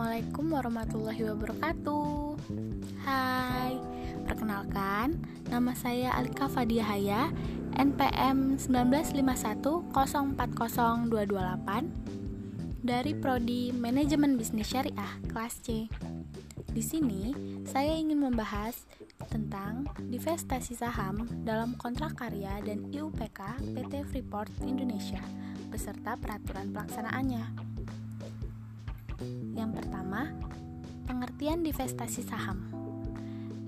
Assalamualaikum warahmatullahi wabarakatuh Hai, perkenalkan Nama saya Alika Fadiyahaya NPM 191040228 Dari Prodi Manajemen Bisnis Syariah kelas C Di sini, saya ingin membahas tentang divestasi saham dalam kontrak karya dan IUPK PT Freeport Indonesia beserta peraturan pelaksanaannya. Yang pertama, pengertian divestasi saham.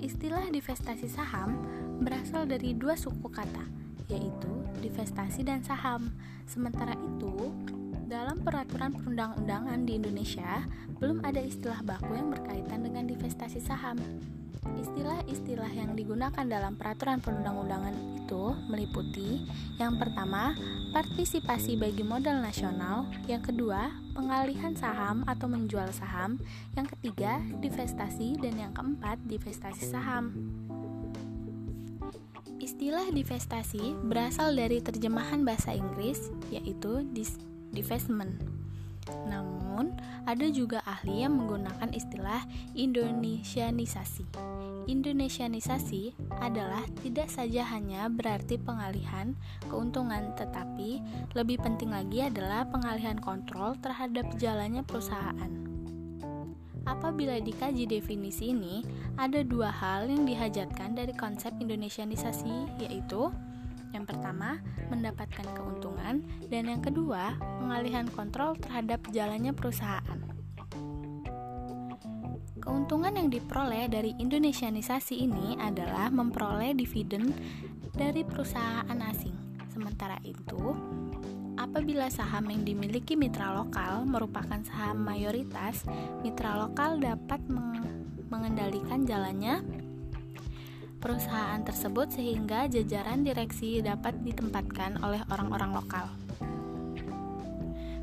Istilah divestasi saham berasal dari dua suku kata, yaitu divestasi dan saham. Sementara itu, dalam peraturan perundang-undangan di Indonesia, belum ada istilah baku yang berkaitan dengan divestasi saham. Istilah-istilah yang digunakan dalam peraturan perundang-undangan itu meliputi yang pertama, partisipasi bagi modal nasional, yang kedua, pengalihan saham atau menjual saham, yang ketiga, divestasi, dan yang keempat, divestasi saham. Istilah divestasi berasal dari terjemahan bahasa Inggris yaitu divestment. Namun, ada juga ahli yang menggunakan istilah Indonesianisasi. Indonesianisasi adalah tidak saja hanya berarti pengalihan keuntungan, tetapi lebih penting lagi adalah pengalihan kontrol terhadap jalannya perusahaan. Apabila dikaji definisi ini, ada dua hal yang dihajatkan dari konsep Indonesianisasi, yaitu yang pertama, mendapatkan keuntungan, dan yang kedua, pengalihan kontrol terhadap jalannya perusahaan. Keuntungan yang diperoleh dari Indonesianisasi ini adalah memperoleh dividen dari perusahaan asing. Sementara itu, apabila saham yang dimiliki mitra lokal merupakan saham mayoritas, mitra lokal dapat mengendalikan jalannya perusahaan tersebut sehingga jajaran direksi dapat ditempatkan oleh orang-orang lokal.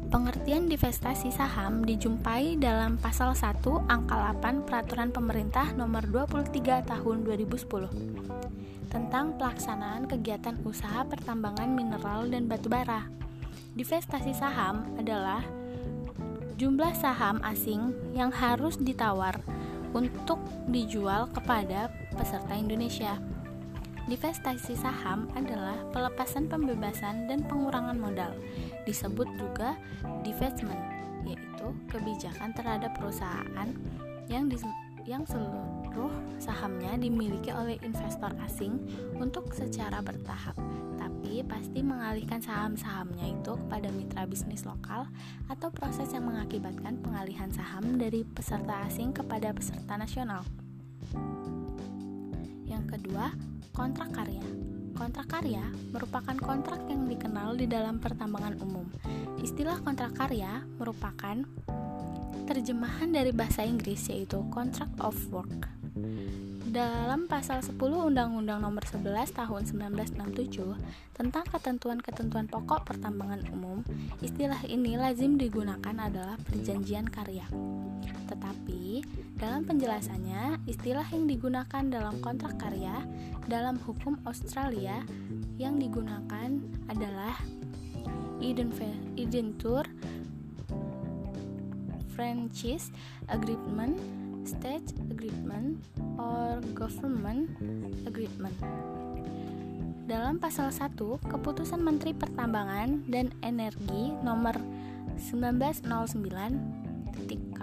Pengertian divestasi saham dijumpai dalam pasal 1 angka 8 Peraturan Pemerintah Nomor 23 Tahun 2010 tentang pelaksanaan kegiatan usaha pertambangan mineral dan batu bara. Divestasi saham adalah jumlah saham asing yang harus ditawar untuk dijual kepada peserta Indonesia. Divestasi saham adalah pelepasan pembebasan dan pengurangan modal. Disebut juga divestment, yaitu kebijakan terhadap perusahaan yang yang seluruh sahamnya dimiliki oleh investor asing untuk secara bertahap, tapi pasti mengalihkan saham-sahamnya itu kepada mitra bisnis lokal atau proses yang mengakibatkan pengalihan saham dari peserta asing kepada peserta nasional. Kedua, Kontrak karya Kontrak karya merupakan kontrak yang dikenal di dalam pertambangan umum. Istilah kontrak karya merupakan terjemahan dari bahasa Inggris yaitu contract of work. Dalam pasal 10 Undang-Undang Nomor 11 Tahun 1967 tentang ketentuan-ketentuan pokok pertambangan umum, istilah ini lazim digunakan adalah perjanjian karya. Tetapi, dalam penjelasannya, istilah yang digunakan dalam kontrak karya dalam hukum Australia yang digunakan adalah Identur Franchise Agreement State Agreement or Government Agreement. Dalam pasal 1, Keputusan Menteri Pertambangan dan Energi nomor 1909 titik K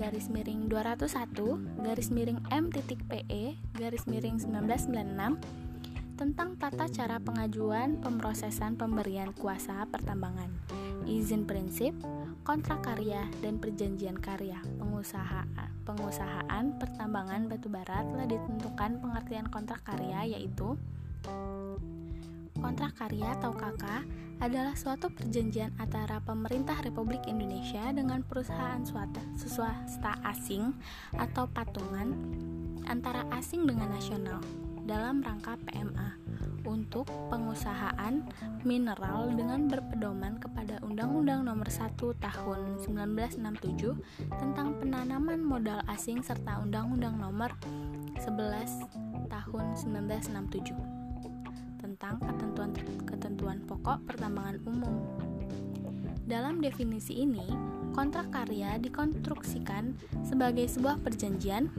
garis miring 201 garis miring M titik PE garis miring 1996 tentang tata cara pengajuan pemrosesan pemberian kuasa pertambangan, izin prinsip, kontrak karya dan perjanjian karya. Pengusahaan pengusahaan pertambangan batubara telah ditentukan pengertian kontrak karya yaitu kontrak karya atau KK adalah suatu perjanjian antara pemerintah Republik Indonesia dengan perusahaan swasta, swasta asing atau patungan antara asing dengan nasional dalam rangka PMA untuk pengusahaan mineral dengan berpedoman kepada Undang-Undang Nomor 1 Tahun 1967 tentang penanaman modal asing serta Undang-Undang Nomor 11 Tahun 1967 tentang ketentuan-ketentuan pokok pertambangan umum. Dalam definisi ini, kontrak karya dikonstruksikan sebagai sebuah perjanjian.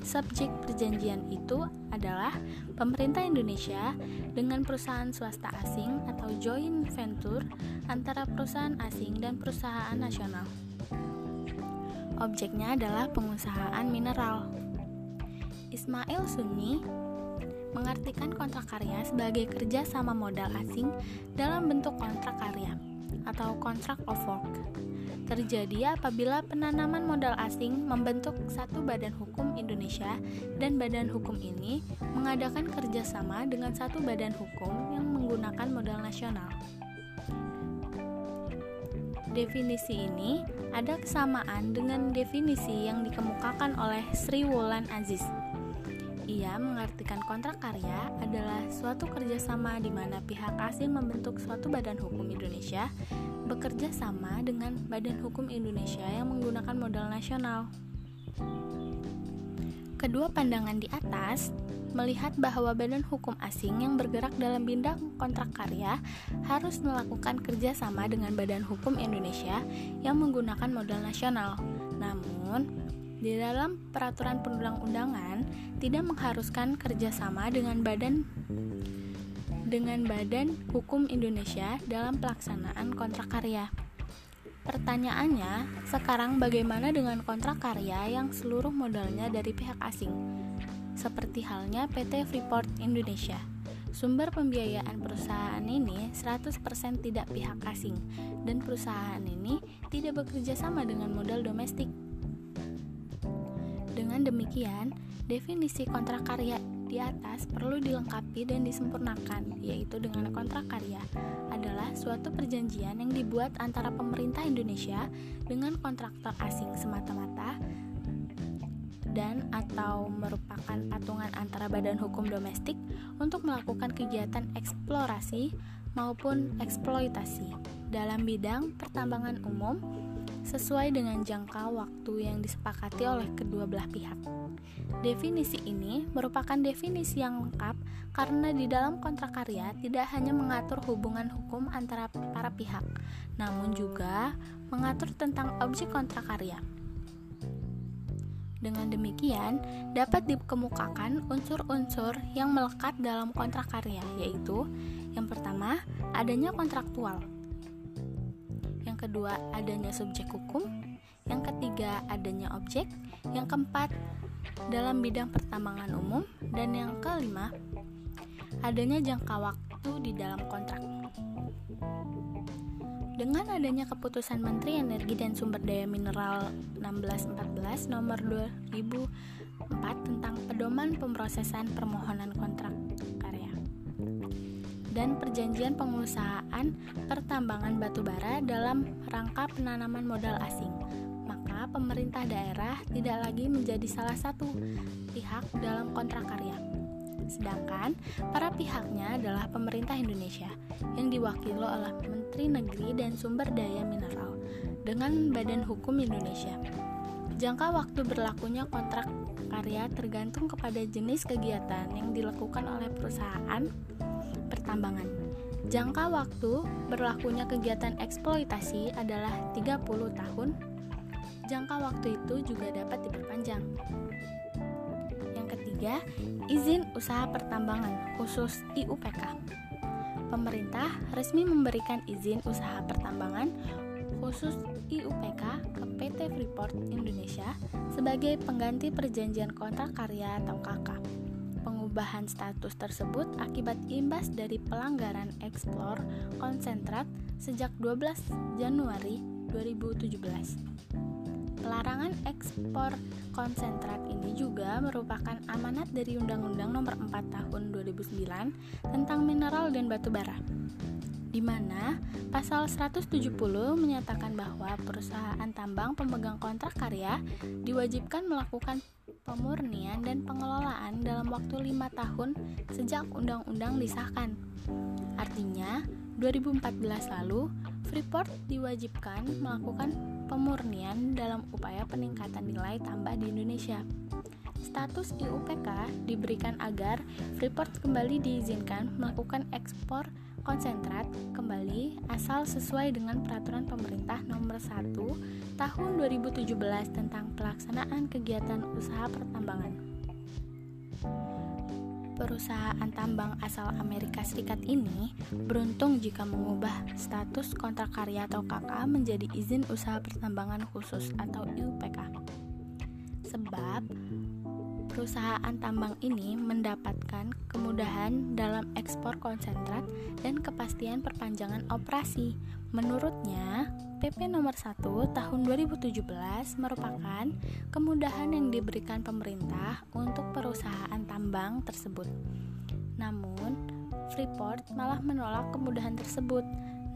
Subjek perjanjian itu adalah pemerintah Indonesia dengan perusahaan swasta asing atau joint venture antara perusahaan asing dan perusahaan nasional. Objeknya adalah pengusahaan mineral. Ismail Sunni mengartikan kontrak karya sebagai kerja sama modal asing dalam bentuk kontrak karya atau contract of work. Terjadi apabila penanaman modal asing membentuk satu badan hukum Indonesia dan badan hukum ini mengadakan kerjasama dengan satu badan hukum yang menggunakan modal nasional. Definisi ini ada kesamaan dengan definisi yang dikemukakan oleh Sri Wulan Aziz ia mengartikan kontrak karya adalah suatu kerjasama di mana pihak asing membentuk suatu badan hukum Indonesia bekerja sama dengan badan hukum Indonesia yang menggunakan modal nasional. Kedua pandangan di atas melihat bahwa badan hukum asing yang bergerak dalam bidang kontrak karya harus melakukan kerjasama dengan badan hukum Indonesia yang menggunakan modal nasional. Namun, di dalam peraturan perundang-undangan tidak mengharuskan kerjasama dengan badan dengan Badan Hukum Indonesia dalam pelaksanaan kontrak karya. Pertanyaannya, sekarang bagaimana dengan kontrak karya yang seluruh modalnya dari pihak asing? Seperti halnya PT Freeport Indonesia. Sumber pembiayaan perusahaan ini 100% tidak pihak asing dan perusahaan ini tidak bekerja sama dengan modal domestik. Dengan demikian, definisi kontrak karya di atas perlu dilengkapi dan disempurnakan, yaitu dengan kontrak karya adalah suatu perjanjian yang dibuat antara pemerintah Indonesia dengan kontraktor asing semata-mata dan atau merupakan patungan antara badan hukum domestik untuk melakukan kegiatan eksplorasi maupun eksploitasi dalam bidang pertambangan umum sesuai dengan jangka waktu yang disepakati oleh kedua belah pihak. Definisi ini merupakan definisi yang lengkap karena di dalam kontrak karya tidak hanya mengatur hubungan hukum antara para pihak, namun juga mengatur tentang objek kontrak karya. Dengan demikian, dapat dikemukakan unsur-unsur yang melekat dalam kontrak karya, yaitu yang pertama, adanya kontraktual kedua adanya subjek hukum, yang ketiga adanya objek, yang keempat dalam bidang pertambangan umum, dan yang kelima adanya jangka waktu di dalam kontrak. Dengan adanya keputusan Menteri Energi dan Sumber Daya Mineral 1614 nomor 2004 tentang pedoman pemrosesan permohonan kontrak dan perjanjian pengusahaan pertambangan batubara dalam rangka penanaman modal asing. Maka pemerintah daerah tidak lagi menjadi salah satu pihak dalam kontrak karya. Sedangkan para pihaknya adalah pemerintah Indonesia yang diwakili oleh Menteri Negeri dan Sumber Daya Mineral dengan Badan Hukum Indonesia. Jangka waktu berlakunya kontrak karya tergantung kepada jenis kegiatan yang dilakukan oleh perusahaan pertambangan. Jangka waktu berlakunya kegiatan eksploitasi adalah 30 tahun. Jangka waktu itu juga dapat diperpanjang. Yang ketiga, izin usaha pertambangan khusus IUPK. Pemerintah resmi memberikan izin usaha pertambangan khusus IUPK ke PT Freeport Indonesia sebagai pengganti perjanjian kontrak karya atau KK perubahan status tersebut akibat imbas dari pelanggaran ekspor konsentrat sejak 12 Januari 2017. Pelarangan ekspor konsentrat ini juga merupakan amanat dari Undang-Undang Nomor 4 Tahun 2009 tentang mineral dan batu bara di mana pasal 170 menyatakan bahwa perusahaan tambang pemegang kontrak karya diwajibkan melakukan pemurnian dan pengelolaan dalam waktu lima tahun sejak undang-undang disahkan. Artinya, 2014 lalu, Freeport diwajibkan melakukan pemurnian dalam upaya peningkatan nilai tambah di Indonesia. Status IUPK diberikan agar Freeport kembali diizinkan melakukan ekspor konsentrat kembali asal sesuai dengan peraturan pemerintah nomor 1 tahun 2017 tentang pelaksanaan kegiatan usaha pertambangan. Perusahaan tambang asal Amerika Serikat ini beruntung jika mengubah status kontrak karya atau KK menjadi izin usaha pertambangan khusus atau IUPK. Sebab perusahaan tambang ini mendapatkan kemudahan dalam ekspor konsentrat dan kepastian perpanjangan operasi. Menurutnya, PP nomor 1 tahun 2017 merupakan kemudahan yang diberikan pemerintah untuk perusahaan tambang tersebut. Namun, Freeport malah menolak kemudahan tersebut.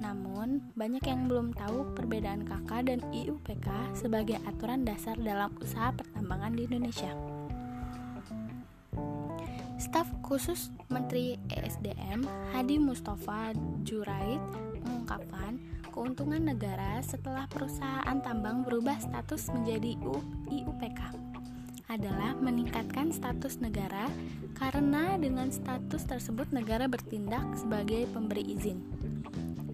Namun, banyak yang belum tahu perbedaan KK dan IUPK sebagai aturan dasar dalam usaha pertambangan di Indonesia. Staf khusus Menteri ESDM Hadi Mustafa Jurait mengungkapkan keuntungan negara setelah perusahaan tambang berubah status menjadi IUPK adalah meningkatkan status negara karena dengan status tersebut negara bertindak sebagai pemberi izin.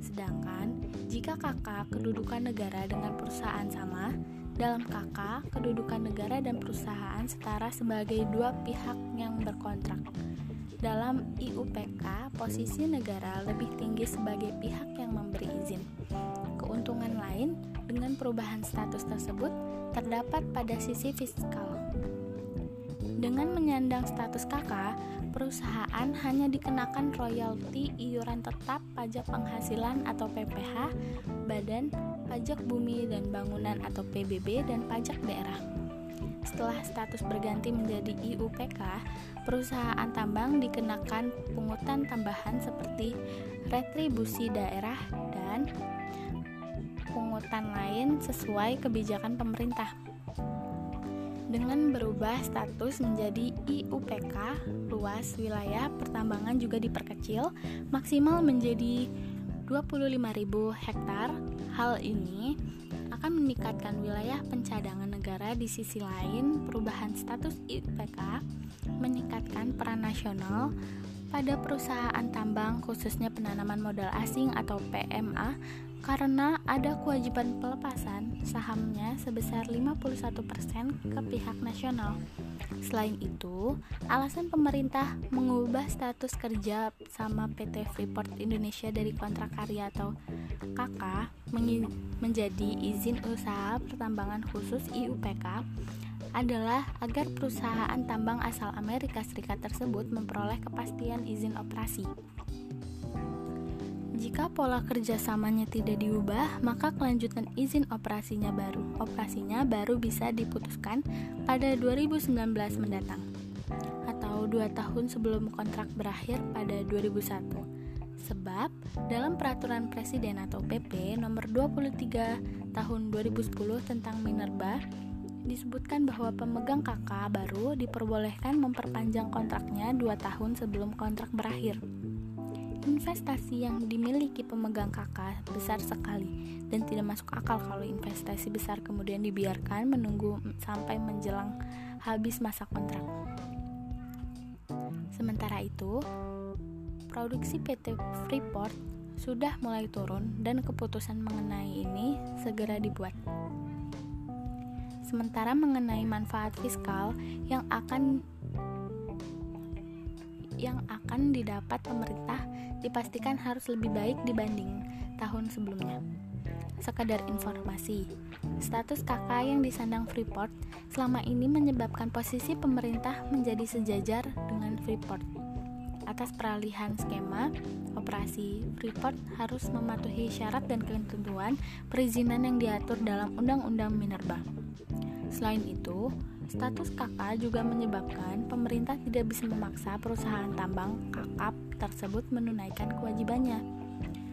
Sedangkan jika kakak kedudukan negara dengan perusahaan sama, dalam KK, kedudukan negara dan perusahaan setara sebagai dua pihak yang berkontrak. Dalam IUPK, posisi negara lebih tinggi sebagai pihak yang memberi izin. Keuntungan lain dengan perubahan status tersebut terdapat pada sisi fiskal. Dengan menyandang status KK, perusahaan hanya dikenakan royalti iuran tetap pajak penghasilan atau PPH, badan pajak bumi dan bangunan atau PBB dan pajak daerah. Setelah status berganti menjadi IUPK, perusahaan tambang dikenakan pungutan tambahan seperti retribusi daerah dan pungutan lain sesuai kebijakan pemerintah. Dengan berubah status menjadi IUPK, luas wilayah pertambangan juga diperkecil maksimal menjadi 25.000 hektar. Hal ini akan meningkatkan wilayah pencadangan negara di sisi lain perubahan status IPK meningkatkan peran nasional pada perusahaan tambang khususnya penanaman modal asing atau PMA karena ada kewajiban pelepasan sahamnya sebesar 51% ke pihak nasional. Selain itu, alasan pemerintah mengubah status kerja sama PT Freeport Indonesia dari kontrak karya atau KK menjadi izin usaha pertambangan khusus IUPK adalah agar perusahaan tambang asal Amerika Serikat tersebut memperoleh kepastian izin operasi. Jika pola kerjasamanya tidak diubah, maka kelanjutan izin operasinya baru. Operasinya baru bisa diputuskan pada 2019 mendatang atau dua tahun sebelum kontrak berakhir pada 2001. Sebab dalam peraturan presiden atau PP nomor 23 tahun 2010 tentang minerba disebutkan bahwa pemegang KK baru diperbolehkan memperpanjang kontraknya dua tahun sebelum kontrak berakhir. Investasi yang dimiliki pemegang KK besar sekali dan tidak masuk akal kalau investasi besar kemudian dibiarkan menunggu sampai menjelang habis masa kontrak. Sementara itu, produksi PT Freeport sudah mulai turun dan keputusan mengenai ini segera dibuat. Sementara mengenai manfaat fiskal yang akan yang akan didapat pemerintah dipastikan harus lebih baik dibanding tahun sebelumnya. Sekadar informasi, status KK yang disandang Freeport selama ini menyebabkan posisi pemerintah menjadi sejajar dengan Freeport. Atas peralihan skema operasi, Freeport harus mematuhi syarat dan ketentuan perizinan yang diatur dalam Undang-Undang Minerba. Selain itu, Status KK juga menyebabkan pemerintah tidak bisa memaksa perusahaan tambang kakap tersebut menunaikan kewajibannya,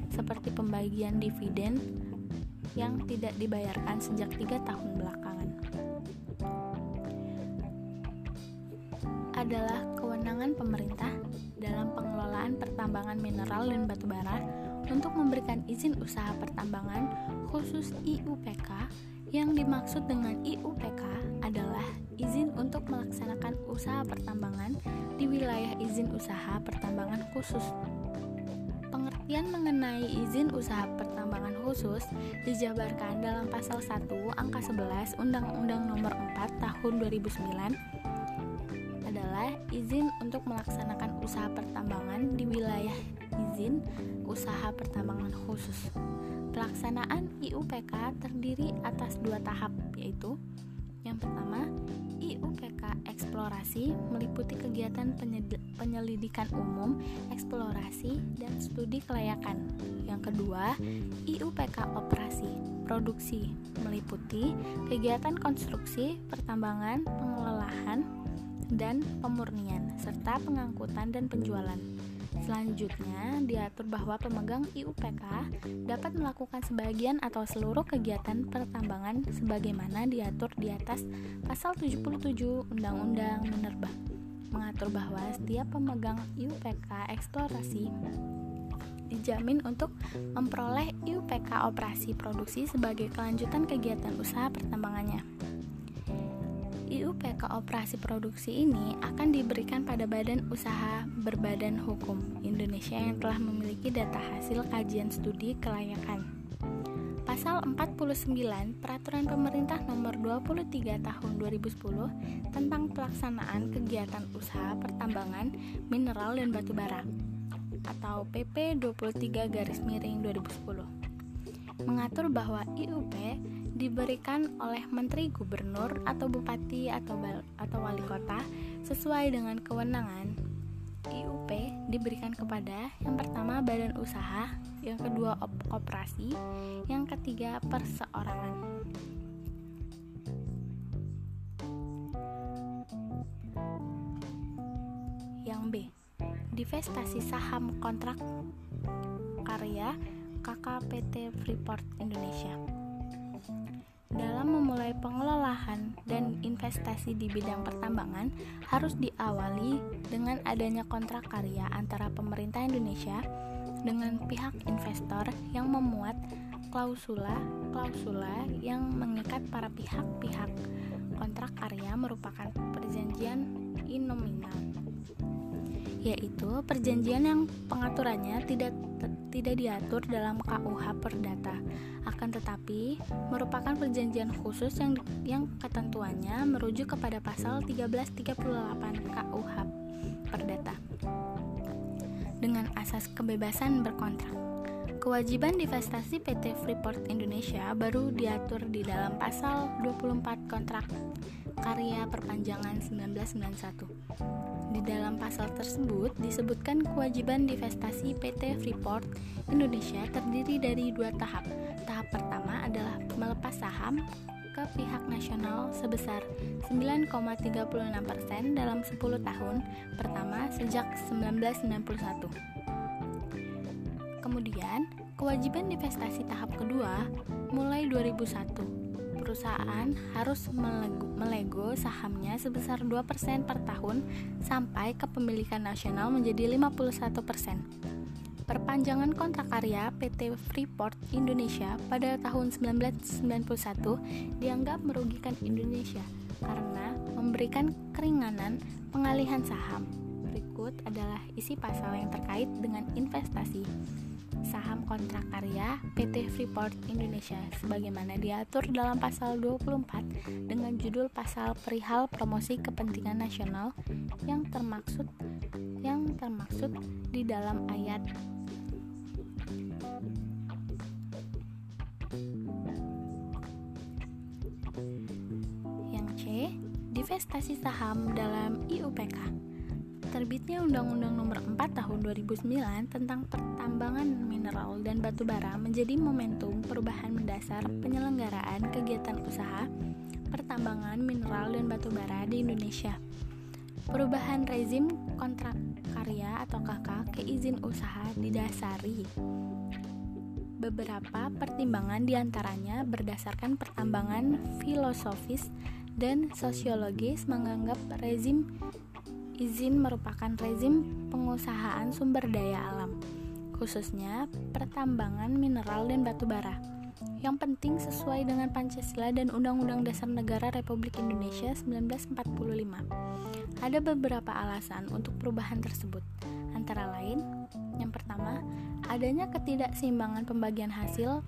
seperti pembagian dividen yang tidak dibayarkan sejak tiga tahun belakangan. Adalah kewenangan pemerintah dalam pengelolaan pertambangan mineral dan batu bara untuk memberikan izin usaha pertambangan khusus IUPK Yang dimaksud dengan IUPK adalah izin untuk melaksanakan usaha pertambangan di wilayah izin usaha pertambangan khusus. Pengertian mengenai izin usaha pertambangan khusus dijabarkan dalam pasal 1 angka 11 Undang-Undang Nomor 4 Tahun 2009 adalah izin untuk melaksanakan usaha pertambangan di wilayah izin usaha pertambangan khusus. Pelaksanaan IUPK terdiri atas dua tahap, yaitu yang pertama, IUPK eksplorasi meliputi kegiatan penyelidikan umum, eksplorasi, dan studi kelayakan. Yang kedua, IUPK operasi produksi meliputi kegiatan konstruksi, pertambangan, pengelolaan, dan pemurnian, serta pengangkutan dan penjualan. Selanjutnya, diatur bahwa pemegang IUPK dapat melakukan sebagian atau seluruh kegiatan pertambangan sebagaimana diatur di atas pasal 77 Undang-Undang Minerba. Mengatur bahwa setiap pemegang IUPK eksplorasi dijamin untuk memperoleh IUPK operasi produksi sebagai kelanjutan kegiatan usaha pertambangannya. IUPK operasi produksi ini akan diberikan pada badan usaha berbadan hukum Indonesia yang telah memiliki data hasil kajian studi kelayakan. Pasal 49 Peraturan Pemerintah Nomor 23 Tahun 2010 tentang pelaksanaan kegiatan usaha pertambangan mineral dan batu bara atau PP 23 garis miring 2010 mengatur bahwa IUP diberikan oleh menteri gubernur atau bupati atau atau wali kota sesuai dengan kewenangan. IUP diberikan kepada yang pertama badan usaha, yang kedua koperasi, yang ketiga perseorangan. Yang B, divestasi saham kontrak karya KKPT Freeport Indonesia. Dalam memulai pengelolaan dan investasi di bidang pertambangan harus diawali dengan adanya kontrak karya antara pemerintah Indonesia dengan pihak investor yang memuat klausula-klausula yang mengikat para pihak-pihak. Kontrak karya merupakan perjanjian in yaitu perjanjian yang pengaturannya tidak tidak diatur dalam KUH Perdata. Akan tetapi merupakan perjanjian khusus yang yang ketentuannya merujuk kepada pasal 1338 KUH Perdata. Dengan asas kebebasan berkontrak. Kewajiban divestasi PT Freeport Indonesia baru diatur di dalam pasal 24 kontrak karya perpanjangan 1991. Di dalam pasal tersebut disebutkan kewajiban divestasi PT Freeport Indonesia terdiri dari dua tahap. Tahap pertama adalah melepas saham ke pihak nasional sebesar 9,36% dalam 10 tahun pertama sejak 1991. Kemudian, kewajiban divestasi tahap kedua mulai 2001 perusahaan harus melego sahamnya sebesar 2% per tahun sampai kepemilikan nasional menjadi 51%. Perpanjangan kontrak karya PT Freeport Indonesia pada tahun 1991 dianggap merugikan Indonesia karena memberikan keringanan pengalihan saham. Berikut adalah isi pasal yang terkait dengan investasi saham kontrak karya PT Freeport Indonesia sebagaimana diatur dalam pasal 24 dengan judul pasal perihal promosi kepentingan nasional yang termaksud yang termaksud di dalam ayat yang C divestasi saham dalam IUPK Terbitnya Undang-Undang Nomor 4 Tahun 2009 tentang pertambangan mineral dan batu bara menjadi momentum perubahan mendasar penyelenggaraan kegiatan usaha pertambangan mineral dan batu bara di Indonesia. Perubahan rezim kontrak karya atau KK ke izin usaha didasari beberapa pertimbangan di antaranya berdasarkan pertambangan filosofis dan sosiologis menganggap rezim Izin merupakan rezim pengusahaan sumber daya alam, khususnya pertambangan mineral dan batu bara, yang penting sesuai dengan Pancasila dan Undang-Undang Dasar Negara Republik Indonesia 1945. Ada beberapa alasan untuk perubahan tersebut, antara lain: yang pertama, adanya ketidakseimbangan pembagian hasil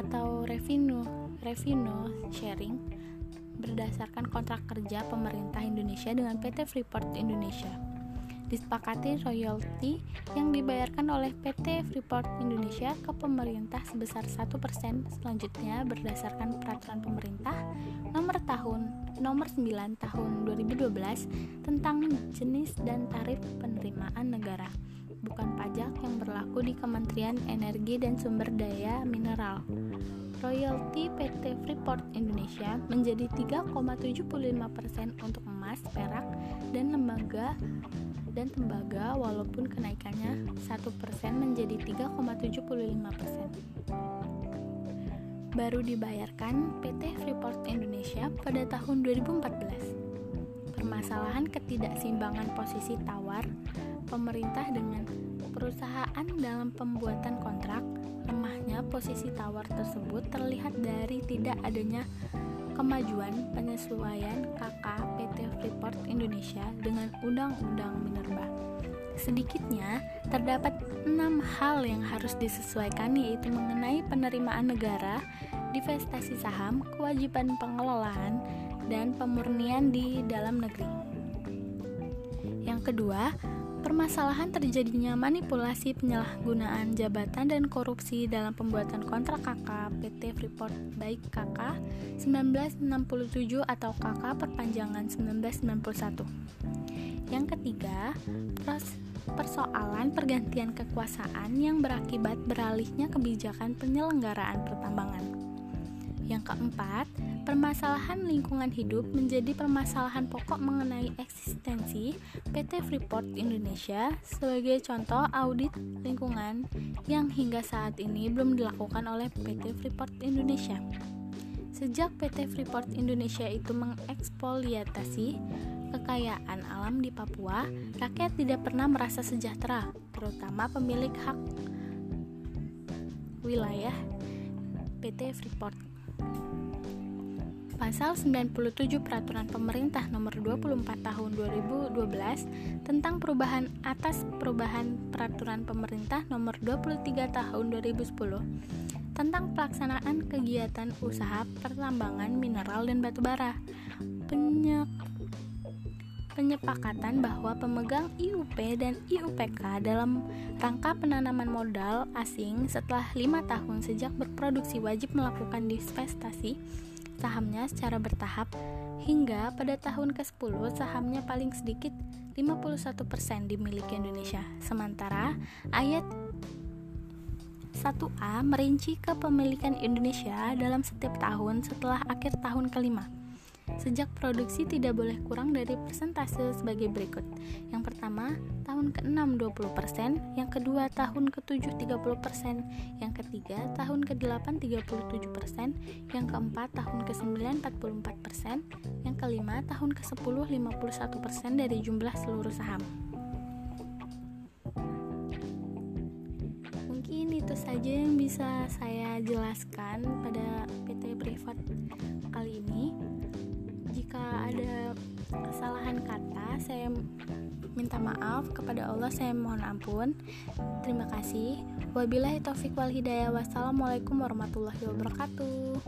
atau revenue revenue sharing berdasarkan kontrak kerja pemerintah Indonesia dengan PT Freeport Indonesia disepakati royalti yang dibayarkan oleh PT Freeport Indonesia ke pemerintah sebesar 1% selanjutnya berdasarkan peraturan pemerintah nomor tahun nomor 9 tahun 2012 tentang jenis dan tarif penerimaan negara bukan pajak yang berlaku di Kementerian Energi dan Sumber Daya Mineral. Royalti PT Freeport Indonesia menjadi 3,75% untuk emas, perak, dan lembaga dan tembaga walaupun kenaikannya 1% menjadi 3,75%. Baru dibayarkan PT Freeport Indonesia pada tahun 2014. Permasalahan ketidakseimbangan posisi tawar pemerintah dengan perusahaan dalam pembuatan kontrak, lemahnya posisi tawar tersebut terlihat dari tidak adanya kemajuan penyesuaian KK PT Freeport Indonesia dengan Undang-Undang Minerba. Sedikitnya, terdapat enam hal yang harus disesuaikan yaitu mengenai penerimaan negara, divestasi saham, kewajiban pengelolaan, dan pemurnian di dalam negeri. Yang kedua, Permasalahan terjadinya manipulasi penyalahgunaan jabatan dan korupsi dalam pembuatan kontrak KK PT Freeport baik KK 1967 atau KK perpanjangan 1991. Yang ketiga, persoalan pergantian kekuasaan yang berakibat beralihnya kebijakan penyelenggaraan pertambangan. Yang keempat, Permasalahan lingkungan hidup menjadi permasalahan pokok mengenai eksistensi PT Freeport Indonesia sebagai contoh audit lingkungan yang hingga saat ini belum dilakukan oleh PT Freeport Indonesia. Sejak PT Freeport Indonesia itu mengekspoliatasi kekayaan alam di Papua, rakyat tidak pernah merasa sejahtera, terutama pemilik hak wilayah PT Freeport. Pasal 97 Peraturan Pemerintah Nomor 24 Tahun 2012 tentang perubahan atas perubahan Peraturan Pemerintah Nomor 23 Tahun 2010 tentang pelaksanaan kegiatan usaha pertambangan mineral dan batu bara. Penyek penyepakatan bahwa pemegang IUP dan IUPK dalam rangka penanaman modal asing setelah lima tahun sejak berproduksi wajib melakukan divestasi sahamnya secara bertahap hingga pada tahun ke-10 sahamnya paling sedikit 51% dimiliki Indonesia. Sementara ayat 1A merinci kepemilikan Indonesia dalam setiap tahun setelah akhir tahun kelima. Sejak produksi tidak boleh kurang dari persentase sebagai berikut. Yang pertama, tahun ke-6 20%, yang kedua tahun ke-7 30%, yang ketiga tahun ke-8 37%, yang keempat tahun ke-9 44%, yang kelima tahun ke-10 51% dari jumlah seluruh saham. Mungkin itu saja yang bisa saya jelaskan pada PT Privat jika ada kesalahan kata saya minta maaf kepada Allah saya mohon ampun. Terima kasih. Wabillahi taufik wal hidayah. Wassalamualaikum warahmatullahi wabarakatuh